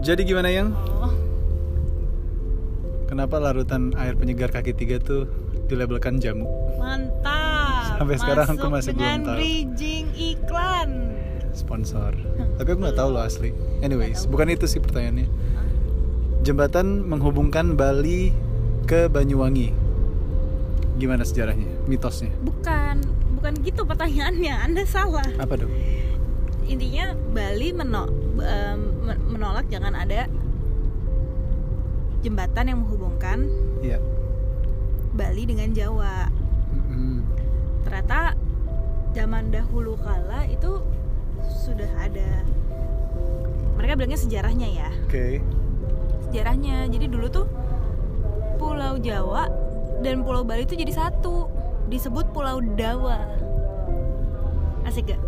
Jadi gimana yang? Oh, Kenapa larutan air penyegar kaki tiga tuh dilabelkan jamu? mantap. Sampai sekarang aku Masuk masih belum tahu. bridging iklan. Sponsor. Tapi aku nggak tahu loh asli. Anyways, bukan itu sih pertanyaannya. Jembatan menghubungkan Bali ke Banyuwangi. Gimana sejarahnya? Mitosnya? Bukan, bukan gitu pertanyaannya. Anda salah. Apa dong? Intinya Bali meno- em, men- menolak jangan ada jembatan yang menghubungkan Iya. Bali dengan Jawa. Mm-mm. Ternyata zaman dahulu kala itu sudah ada mereka bilangnya sejarahnya ya. Oke. sejarahnya jadi dulu tuh Pulau Jawa dan Pulau Bali itu jadi satu disebut Pulau Dawa. Asik gak?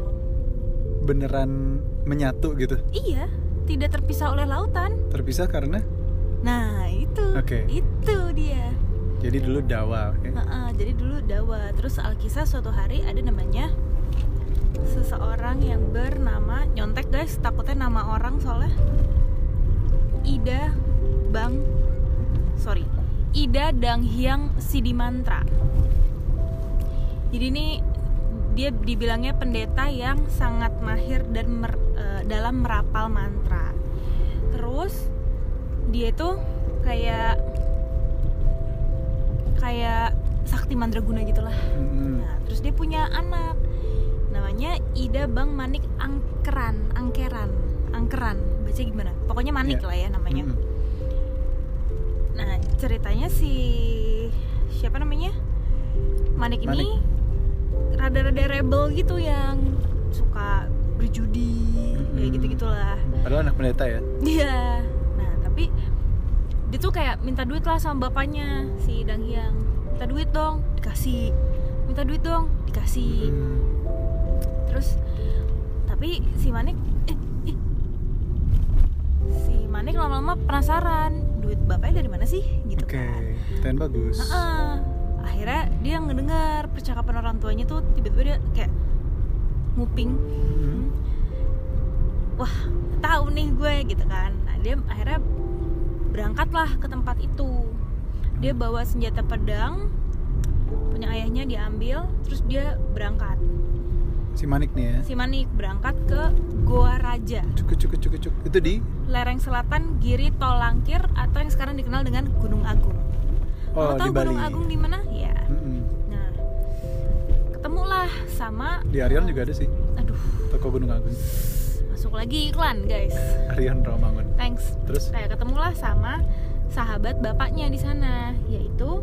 Beneran menyatu gitu. iya tidak terpisah oleh lautan. Terpisah karena? Nah itu. Oke. itu dia. Jadi dulu Dawa, oke. Heeh, jadi dulu Dawa. Terus Alkisah suatu hari ada namanya seseorang yang bernama nyontek guys takutnya nama orang soalnya. Ida Bang sorry. Ida Dang Hyang Sidimantra jadi ini dia dibilangnya pendeta yang sangat mahir dan mer- eh, dalam merapal mantra terus dia itu kayak kayak sakti mandraguna gitulah Mm-mm. Nah, terus dia punya anak namanya Ida Bang Manik Angkeran, Angkeran, Angkeran. Baca gimana? Pokoknya Manik Iya. lah ya namanya. Mm-mm. Nah, ceritanya si siapa namanya? Manik, Manik. ini rada-rada rebel gitu yang suka berjudi kayak Mm-mm. gitu-gitulah. Padahal anak pendeta ya. Iya. Nah, tapi dia tuh kayak minta duit lah sama bapaknya si Dang Hyang. Minta duit dong, dikasih. Minta duit dong, dikasih. Mm. Terus tapi si Manik eh, eh. si Manik lama-lama penasaran duit bapaknya dari mana sih gitu Oke, kan. dan bagus. Heeh. Akhirnya dia ngedengar percakapan orang tuanya tuh tiba-tiba dia kayak nguping. Mm. Wah, tahu nih gue gitu kan. Nah, dia akhirnya berangkatlah ke tempat itu. Dia bawa senjata pedang punya ayahnya diambil, terus dia berangkat. Si Manik nih ya. Si Manik berangkat ke Goa Raja, Cuk cuk cuk cuk. Itu di lereng selatan Giri Tolangkir atau yang sekarang dikenal dengan Gunung Agung. Oh, tahu Bali. Gunung Agung di mana? Ya. Mm-mm. Nah, ketemulah sama Di Arion juga ada sih. aduh, Toko Gunung Agung. masuk lagi iklan, guys. Arion Rawamangun. Thanks. Terus Kayak ketemulah sama sahabat bapaknya di sana, yaitu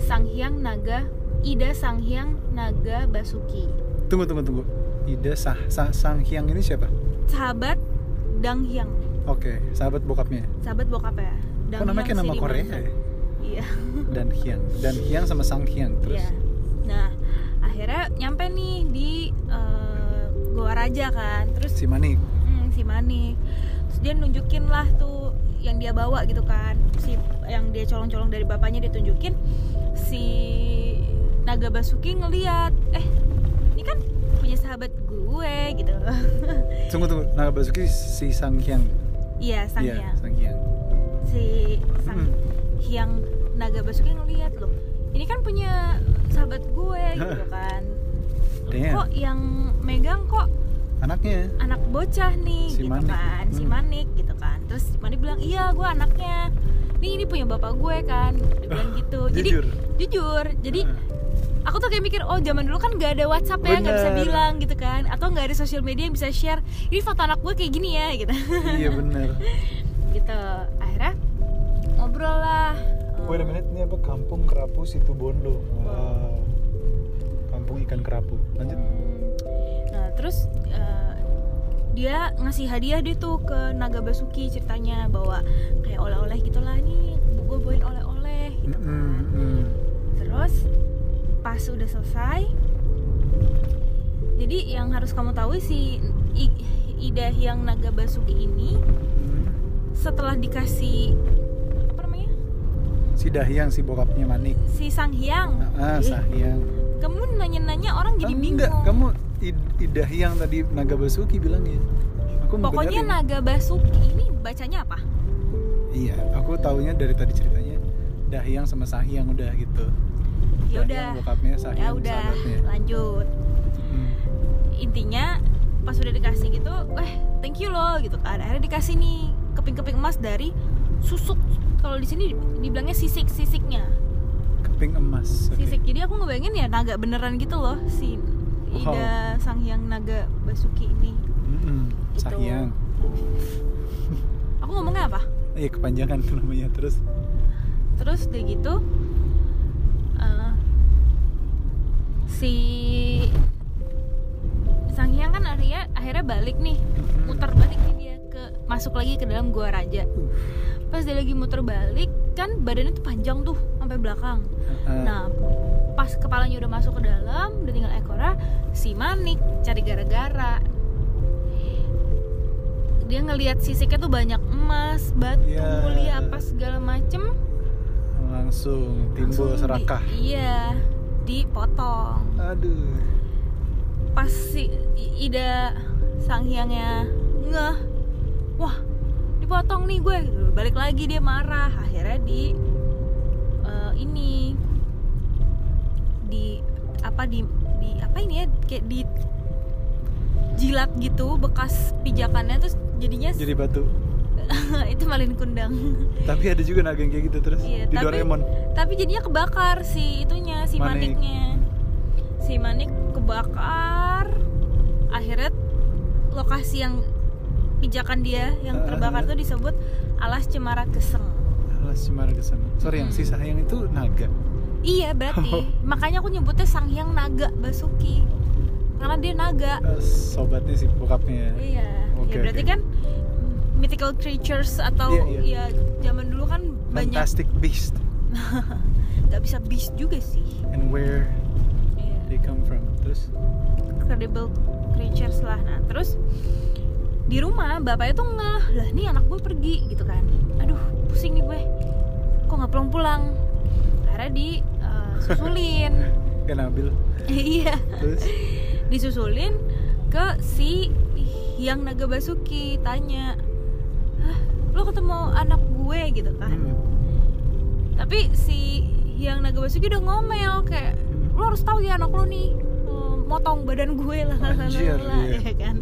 Sang Hyang Naga Ida Sang Hyang Naga Basuki. tunggu tunggu tunggu. Ida Sah, Sah Sang Hyang ini siapa? Sahabat Dang Hyang, Oke, sahabat bokapnya. sahabat bokapnya. Dang Kok namanya kayak nama. Korea ya? Iya. Dan Hyang. Dan Hyang sama Sang Hyang terus. Iya. Nah, akhirnya nyampe nih di eh, Goa Raja kan. Terus Si Manik. hmm, si Manik. Terus dia nunjukin lah tuh yang dia bawa gitu kan. Si yang dia colong-colong dari bapaknya dia tunjukin si Naga Basuki ngeliat, eh ini kan punya sahabat gue gitu. Tunggu tunggu. Naga Basuki si Sang Hyang. Iya, Sang Iya, Hyang. Sang Hyang. Si Sang Hmm. Hyang Naga Basuki ngeliat loh. Ini kan punya sahabat gue gitu kan. Damn. Kok yang megang kok Anaknya. anak bocah nih Si gitu Manik. kan si Hmm. Manik gitu kan terus Manik bilang iya gue anaknya nih ini punya bapak gue kan dia bilang gitu jadi Jujur. jujur jadi Heeh. aku tuh kayak mikir oh zaman dulu kan gak ada WhatsApp ya nggak bisa bilang gitu kan atau nggak ada sosial media yang bisa share ini foto anak gue kayak gini ya gitu iya bener. gitu ngobrol lah Wait a minute, ini apa? Kampung Kerapu Situ Bondo. Wow. Kampung ikan kerapu. Lanjut. Hmm. Nah terus eh, dia ngasih hadiah deh tuh ke Naga Basuki ceritanya bahwa kayak oleh-oleh gitulah nih gue bawain oleh-oleh gitu kan. Mm. Terus pas udah selesai, jadi yang harus kamu tahu si I- Ida yang Naga Basuki ini Mm. setelah dikasih Si Dahyang si bokapnya Manik. si Sang Hyang, Ah, Eh, Sahyang. kamu nanya-nanya orang jadi bingung. Enggak, kamu Id- Idah yang tadi Naga Basuki bilangnya. Aku Pokoknya benerin. naga basuki ini bacanya apa? Iya, aku taunya dari tadi ceritanya Dahyang sama Sahyang udah gitu. Ya Dahyang udah. bokapnya, Ya Sahyang udah, sahabatnya. lanjut. Hmm. Intinya pas udah dikasih gitu, eh thank you loh gitu kan. Akhirnya dikasih nih keping-keping emas dari susuk. Kalau di sini dibilangnya sisik-sisiknya. Keping emas. Oke. Sisik. Jadi aku ngebayangin ya naga beneran gitu loh si Ida Sang Hyang Naga Basuki ini. Mm-mm, Gitu. Sahyang. Aku ngomongnya apa? Iya kepanjangan tuh namanya terus. terus udah gitu eh, si Sang Hyang kan akhirnya akhirnya balik nih muter balik nih dia ke masuk lagi ke dalam gua raja pas dia lagi muter balik kan badannya tuh panjang tuh sampai belakang Heeh. nah pas kepalanya udah masuk ke dalam udah tinggal ekornya si Manik cari gara-gara dia ngelihat sisiknya tuh banyak emas batu Ya. mulia apa segala macem langsung timbul Langsung di- serakah. iya dipotong Aduh. pas si Ida sang hyangnya ngeh wah dipotong nih gue balik lagi dia marah akhirnya di eh, ini di apa di di apa ini ya kayak di jilat gitu bekas pijakannya terus jadinya Jadi batu. itu malin kundang Tapi ada juga naga yang kayak gitu terus Iya, di tapi- Doraemon. tapi jadinya kebakar si itunya si Manik. maniknya si manik kebakar akhirnya lokasi yang pijakan dia yang Ah, terbakar ah. tuh disebut alas cemara geseng Alas Cemara ke sana. Sorry yang Mm. si Sahyang itu naga. iya berarti makanya aku nyebutnya sang hyang naga basuki karena dia naga Eh, sobatnya si bokapnya. iya Oke, ya berarti oke. kan mythical creatures atau Iya, iya. ya zaman dulu kan banyak Fantastic Beast nggak bisa beast juga sih and where Iya. they come from. Terus incredible creatures lah nah terus di rumah bapaknya tuh ngeh lah nih anak gue pergi gitu kan. Aduh pusing nih gue kok nggak pulang pulang akhirnya di eh, susulin. Kan Nabil. iya. Terus? Disusulin ke si yang naga basuki tanya Hah, lo ketemu anak gue? Gitu kan. Hmm, tapi si yang naga basuki udah ngomel kayak lo harus tahu ya anak lo nih eh, motong badan gue lah lah, lah, lah," iya. ya kan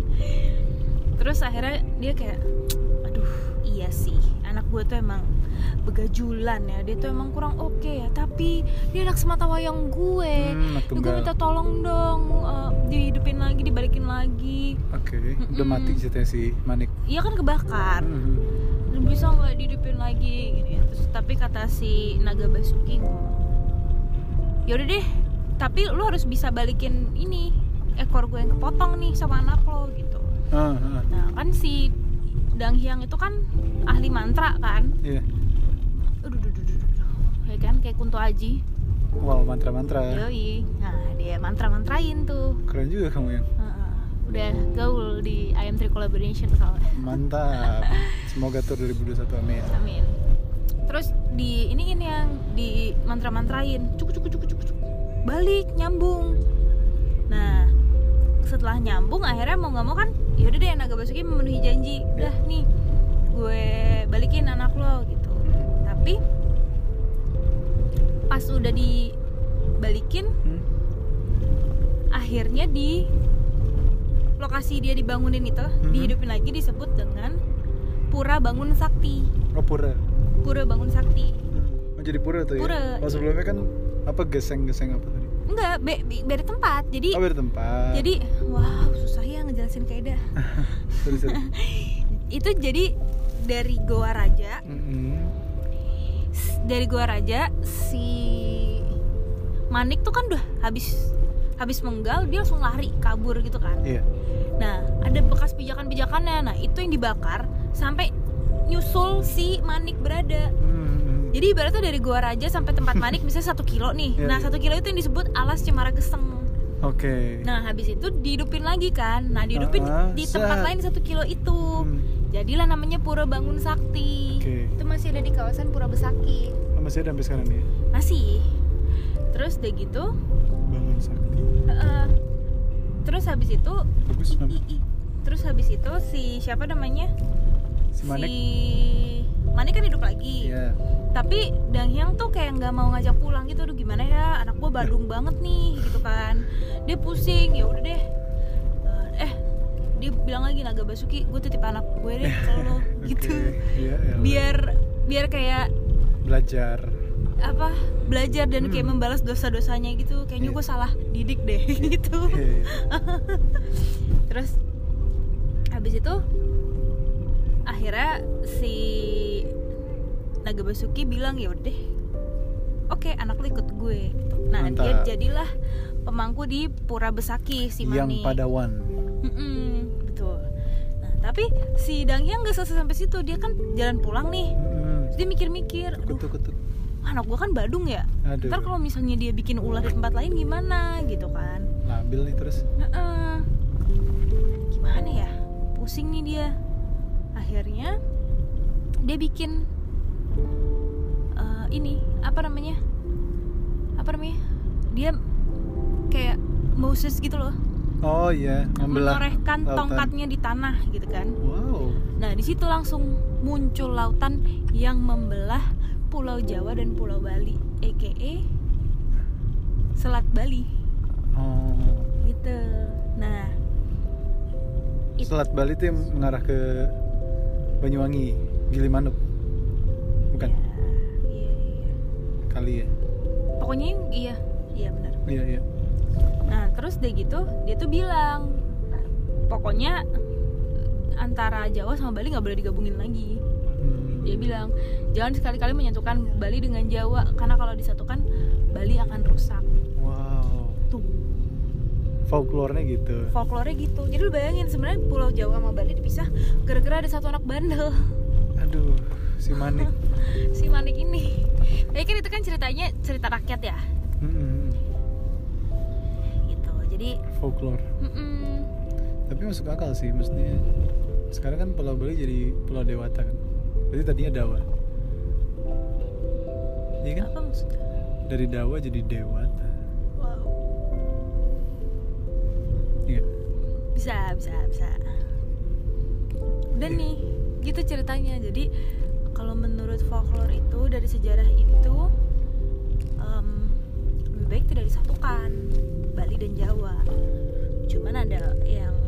terus akhirnya dia kayak aduh iya sih anak gue tuh emang begajulan ya dia tuh emang kurang oke ya tapi dia anak semata wayang gue Hmm, gue minta tolong dong eh, dihidupin lagi dibalikin lagi Oke, udah Mm-mm. mati ceritanya si Manik. iya kan kebakar Hmm. lu bisa nggak dihidupin lagi gini terus tapi kata si naga basuki ngomong yaudah deh tapi lu harus bisa balikin ini ekor gue yang kepotong nih sama anak lo gitu Ah, ah, nah kan si Dang Hyang itu kan ahli mantra kan iya. aduh duh, duh, duh, duh, duh. ya kan kayak Kunto Aji Wow, mantra-mantra. yoi nah dia mantra-mantrain tuh Keren juga kamu yang. Heeh. udah gaul di IM3 Collaboration soalnya Mantap. Semoga tur 2021 amin. Amin. Terus di ini ini yang di mantra-mantrain, cuk cuk cuk cuk cuk. Balik nyambung. Nah, setelah nyambung akhirnya mau nggak mau kan, yaudah deh naga basuki memenuhi janji. Udah nih, gue balikin anak lo gitu. Tapi pas udah dibalikin, Hmm? akhirnya di lokasi dia dibangunin itu Mhm. dihidupin lagi disebut dengan Pura Bangun Sakti. Oh pura. Pura Bangun Sakti. Oh jadi pura tuh ya? Pura. Oh sebelumnya kan apa geseng-geseng apa tadi? Enggak, be, be- beda tempat. Jadi Oh beda tempat. jadi wow, susah ya ngejelasin sorry. Itu jadi dari Goa Raja, Mm-mm. s- dari Goa Raja si Manik tuh kan udah habis habis menggal dia langsung lari kabur gitu kan. Iya. Nah, ada bekas pijakan-pijakannya. Nah, itu yang dibakar sampai nyusul si Manik berada. Mm-mm. Jadi ibaratnya dari Goa Raja sampai tempat Manik misalnya satu kilo nih. Iya, nah, iya. satu kilo itu yang disebut alas Cemara Geseng. Oke. Nah habis itu dihidupin lagi kan Nah dihidupin Ah, di tempat set. lain satu kilo itu Hmm. Jadilah namanya Pura Bangun Sakti Oke. Itu masih ada di kawasan Pura Besaki Oh, masih ada sampai sekarang ya? Masih Terus udah gitu Bangun sakti. eh, terus habis itu bagus i- i- i. terus habis itu si siapa namanya si Manek si Manik kan hidup lagi. Ya tapi Dang Hyang tuh kayak nggak mau ngajak pulang gitu. Aduh gimana ya? Anak gua badung banget nih gitu kan. Dia pusing. Ya udah deh. Eh, eh dia bilang lagi Naga Basuki gue titip anak gue deh ke lo gitu. Iya, elah. biar biar kayak belajar. apa belajar dan kayak Hmm. membalas dosa-dosanya gitu. Kayaknya Iya. gue salah didik deh gitu. Iya. terus habis itu akhirnya si Naga Basuki bilang ya udah oke anak lu ikut gue. Nah dia Mantap. jadilah pemangku di Pura Besaki si yang Mani padawan. Mm-mm, betul. Nah tapi si Dang Hyang nggak selesai sampai situ. Dia kan jalan pulang nih. Hmm, dia mikir-mikir kutuk anak gue kan Badung ya? Aduh. Ntar kalau misalnya dia bikin ulah di tempat lain gimana? Gitu kan. Labil nih terus. Heeh. gimana ya? Pusing nih dia. Akhirnya dia bikin eh, ini apa namanya? Apa namanya? Dia kayak Moses gitu loh. Oh iya membelah menorehkan lautan. tongkatnya di tanah gitu kan. Wow. Nah di situ langsung muncul lautan yang membelah Pulau Jawa dan Pulau Bali EKE Selat Bali. Oh. Gitu. Nah Selat Bali itu yang mengarah ke Banyuwangi Gilimanuk bukan? Ya, iya, iya. kali ya? Pokoknya iya. Iya benar. Iya iya. Nah terus deh gitu dia tuh bilang pokoknya antara Jawa sama Bali nggak boleh digabungin lagi. Hmm. dia bilang jangan sekali-kali menyatukan Bali dengan Jawa karena kalau disatukan Bali akan rusak. Wow. Tuh. Folklore-nya gitu. Folklore gitu. Jadi lu bayangin sebenarnya Pulau Jawa sama Bali dipisah gara-gara ada satu anak bandel. Aduh si manik. Si Manik ini. Tapi kan itu kan ceritanya cerita rakyat ya? Mm-mm. gitu jadi folklore. Mm-mm. tapi masuk akal sih maksudnya sekarang kan Pulau Bali jadi Pulau Dewata kan? Berarti tadinya Dawa. Iya kan? Apa maksudnya? Dari Dawa jadi Dewata. Wow. Iya. Bisa bisa bisa. Dan Iya. nih gitu ceritanya. Jadi kalau menurut folklore itu dari sejarah itu em, lebih baik tidak disatukan Bali dan Jawa. Cuman ada yang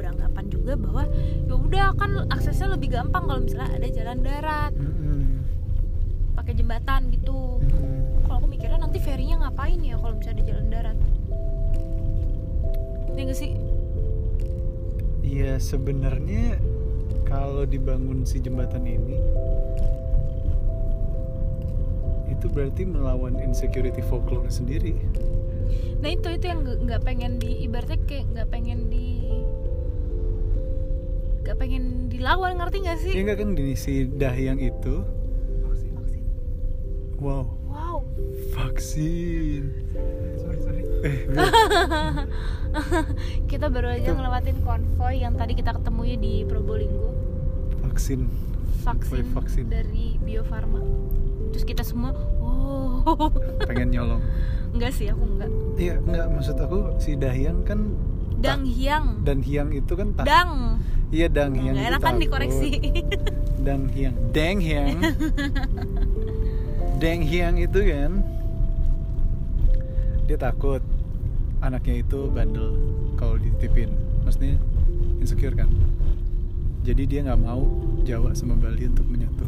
beranggapan juga bahwa ya udah kan aksesnya lebih gampang kalau misalnya ada jalan darat pakai jembatan gitu. Kalau aku mikirnya nanti ferinya ngapain ya kalau misalnya ada jalan darat? Ini gak sih? Iya sebenarnya kalau dibangun si jembatan ini itu berarti melawan insecurity folklore sendiri. nah itu itu yang nggak- nggak pengen di ibaratnya kayak nggak pengen di nggak pengen dilawan ngerti nggak sih? Ya enggak kan gini si Dahyang itu. Vaksin. Wow. Wow. Vaksin. sorry sorry. Eh kita baru aja ngelewatin konvoy yang tadi kita ketemui di Probolinggo vaksin. vaksin, vaksin. dari Bio Farma terus kita semua oh. Pengen nyolong. enggak sih aku enggak. Iya enggak. Maksud aku si Dahyang kan Dang Hyang. Dan Hyang itu kan tak- Dang. Iya Dang Hyang nggak itu enak kan dikoreksi. Dang Hyang. Deng Hyang. Deng Hyang itu kan dia takut anaknya itu bandel kalau dititipin. Maksudnya insecure kan jadi dia nggak mau Jawa sama Bali untuk menyatu.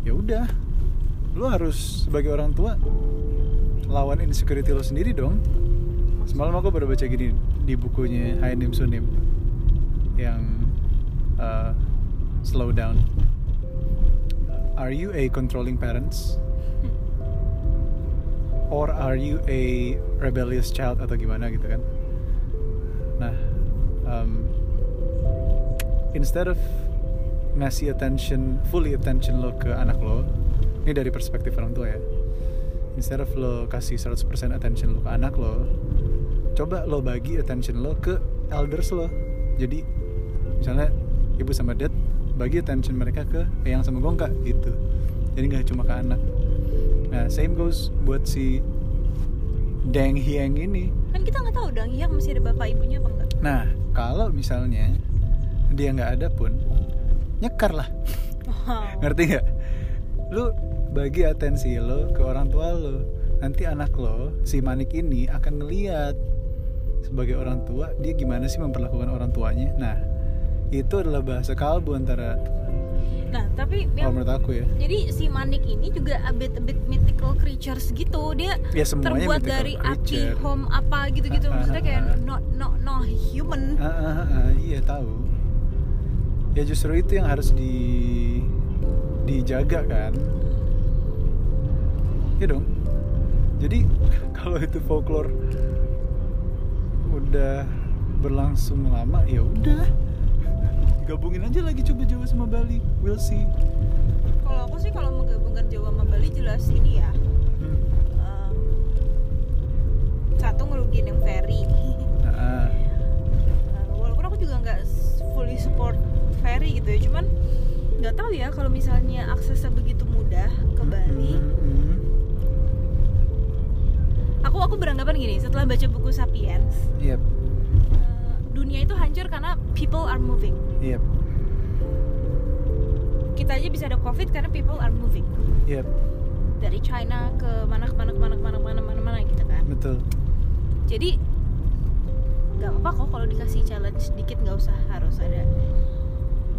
Ya udah. Lu harus sebagai orang tua lawan insecurity lo sendiri dong. Semalam aku baru baca gini di bukunya Hainim Sunim yang uh, slow down. Are you a controlling parents? Or are you a rebellious child atau gimana gitu kan? Nah um, instead of ngasih attention fully attention lo ke anak lo ini dari perspektif orang tua ya. Instead of lo kasih 100% attention lo ke anak lo coba lo bagi attention lo ke elders lo. Jadi misalnya ibu sama dad bagi attention mereka ke eyang sama gongka gitu. Jadi nggak cuma ke anak. Nah same goes buat si Deng Hyang ini. Kan kita nggak tahu dong iya masih ada bapak ibunya apa enggak nah kalau misalnya dia nggak ada pun nyekar lah. Wow. ngerti nggak? Lu bagi atensi lo ke orang tua lo nanti anak lo si manik ini akan ngeliat sebagai orang tua dia gimana sih memperlakukan orang tuanya. Nah itu adalah bahasa kalbu antara nah tapi yang menurut aku ya. jadi si manik ini juga a bit a bit mythical creatures gitu. Dia ya terbuat dari api home apa gitu-gitu. Ah, ah, maksudnya kayak ah, ah. not not not human. Ah, ah, ah, ah, iya tahu ya justru itu yang harus di dijaga kan. Ya dong. Jadi kalau itu folklore udah berlangsung lama ya udah. Gabungin aja lagi coba Jawa sama Bali. We'll see. Kalau aku sih kalau menggabungkan Jawa sama Bali jelas ini ya. Hmm. em, satu ngerugiin yang ferry. Ah. Nah, walaupun aku juga nggak fully support ferry gitu ya. Cuman nggak tahu ya kalau misalnya aksesnya begitu mudah ke Bali. Hmm, hmm, aku aku beranggapan gini setelah baca buku Sapiens yep. eh, dunia itu hancur karena people are moving. Yep. Kita aja bisa ada covid karena people are moving. Yep. Dari China ke mana ke mana ke mana ke mana ke mana mana mana gitu kan. Betul. Jadi nggak apa kok kalau dikasih challenge sedikit nggak usah harus ada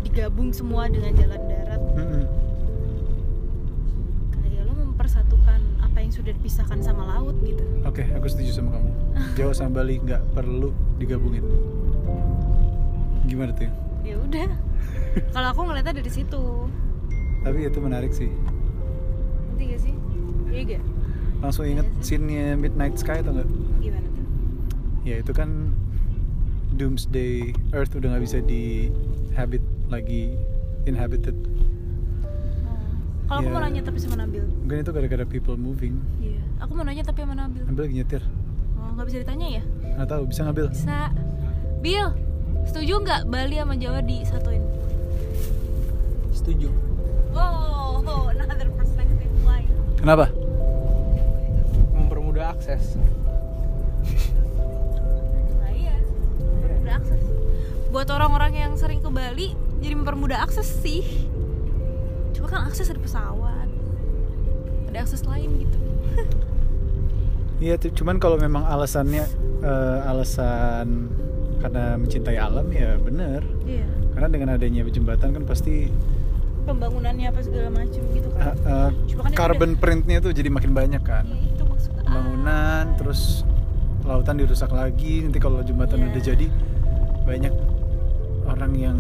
digabung semua dengan jalan darat Hmm, hmm. kayak lo mempersatukan apa yang sudah dipisahkan sama laut gitu Oke, aku setuju sama kamu. Jawa sama Bali nggak perlu digabungin. Gimana tuh? ya udah kalau aku ngeliatnya dari situ Tapi itu menarik sih. nanti gak sih iya gak Langsung inget Iya sih. scene-nya Midnight Sky atau nggak? gimana tuh Ya itu kan Doomsday Earth udah nggak bisa dihabit lagi inhabited. Oh. kalau aku Iya. mau nanya tapi sama Nabil Mungkin itu gara-gara people moving. iya aku mau nanya tapi sama Nabil Ambil lagi nyetir. oh nggak bisa ditanya ya Nggak tahu, bisa ngambil. bisa Bill setuju nggak Bali sama Jawa disatuin Setuju. oh another perspective lain Kenapa? Mempermudah akses. Nah iya, mempermudah akses. Buat orang-orang yang sering ke Bali, jadi mempermudah akses sih. Cuma kan akses ada pesawat, ada akses lain gitu. Iya, cuman kalau memang alasannya eh, alasan karena mencintai alam ya bener. Iya. Karena dengan adanya jembatan kan pasti Pembangunannya apa segala macam gitu uh, kan. uh, Cuma kan carbon printnya tuh jadi makin banyak kan. Iya itu maksud Pembangunan, ah. terus lautan dirusak lagi. Nanti kalau jembatan Iya. udah jadi banyak orang yang.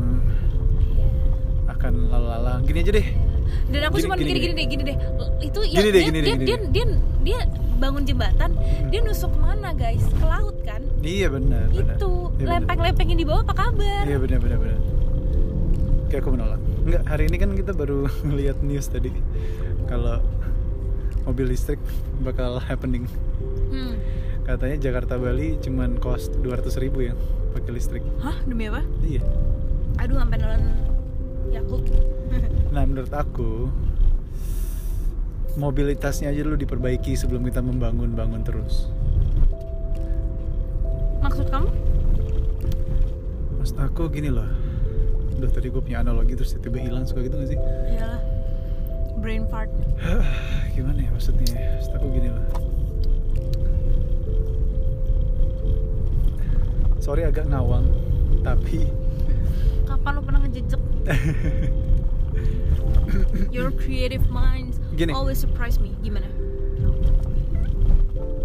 Akan lalu-lalang. Gini aja deh. Dan aku Gini, cuma gini, mikir gini. gini deh, gini deh. Itu ya Gini dia, deh, dia, gini dia, deh. dia, dia bangun jembatan, dia nusuk ke mana guys? Ke laut kan? Iya benar. Itu Iya, lempeng-lempengin di bawah apa kabar? Iya benar benar benar. Oke aku menolak. Enggak, hari ini kan kita baru ngeliat news tadi kalau mobil listrik bakal happening. Hmm. Katanya Jakarta Bali cuman cost 200 ribu ya pakai listrik. Hah demi apa? Iya. Aduh sampai nelen Yakult. Nah menurut aku mobilitasnya aja dulu diperbaiki sebelum kita membangun-bangun terus. Maksud kamu? Maksud aku gini loh. Udah tadi gue punya analogi terus tiba-tiba hilang suka gitu gak sih? Iyalah. Brain fart. Gimana ya maksudnya? Maksud aku gini loh. Sorry agak ngawang, tapi Kapan lu pernah ngejejek? Your creative minds Gini. always surprise me. Gimana?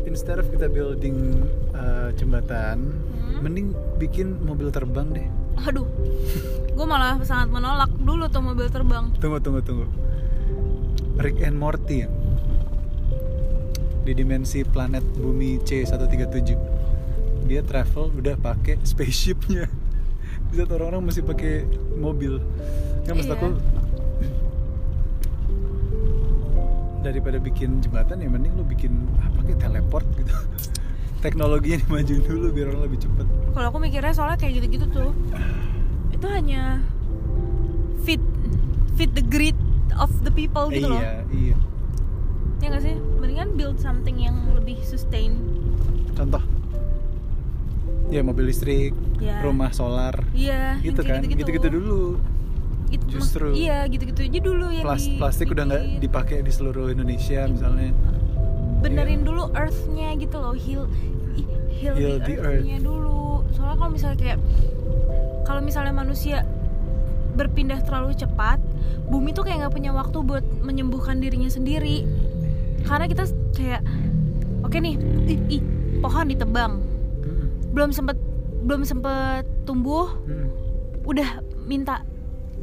instead of kita building uh, jembatan, Hmm? mending bikin mobil terbang deh. Aduh. Gue malah sangat menolak dulu tuh mobil terbang. Tunggu, tunggu, tunggu. Rick and Morty ya? di dimensi planet bumi C137 dia travel udah pakai spaceshipnya tuh orang-orang masih pakai mobil nggak maksud Iya. aku daripada bikin jembatan ya mending lu bikin ah, pakai teleport gitu teknologinya dimajuin dulu biar orang lebih cepet Kalau aku mikirnya soalnya kayak gitu-gitu tuh. Itu hanya fit fit the greed of the people gitu loh. iya iya Ya nggak sih? Mendingan build something yang lebih sustain contoh ya mobil listrik Ya. rumah solar iya gitu kan gitu-gitu dulu It- justru. iya gitu-gitu aja dulu yang Plas- di- plastik udah nggak dipakai di seluruh Indonesia misalnya benerin Iya. dulu earthnya gitu loh heal heal, Heal the the earthnya dulu soalnya kalau misalnya kayak kalau misalnya manusia berpindah terlalu cepat bumi tuh kayak nggak punya waktu buat menyembuhkan dirinya sendiri karena kita kayak oke nih ih, ih, pohon ditebang. Belum sempet belum sempet tumbuh Mm-mm. udah minta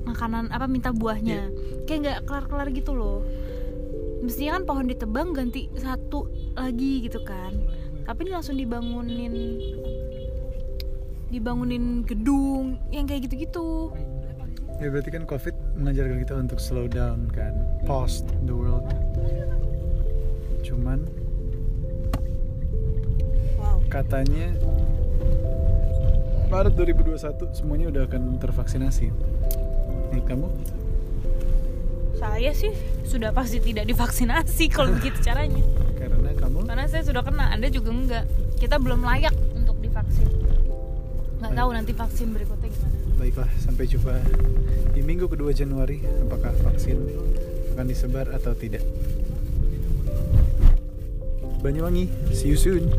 makanan apa minta buahnya. Kayak nggak kelar kelar gitu loh. Mestinya kan pohon ditebang ganti satu lagi gitu kan. Tapi ini langsung dibangunin dibangunin gedung yang kayak gitu gitu ya berarti kan covid mengajarkan kita untuk slow down kan pause the world. Cuman wow. katanya Maret 2021 semuanya udah akan tervaksinasi. Menurut kamu? Saya sih sudah pasti tidak divaksinasi kalau begitu caranya. Karena kamu? Karena saya sudah kena anda juga enggak. Kita belum layak untuk divaksin. Nggak tahu nanti vaksin berikutnya gimana. Baiklah sampai jumpa di minggu kedua Januari. Apakah vaksin akan disebar atau tidak? Banyuwangi see you soon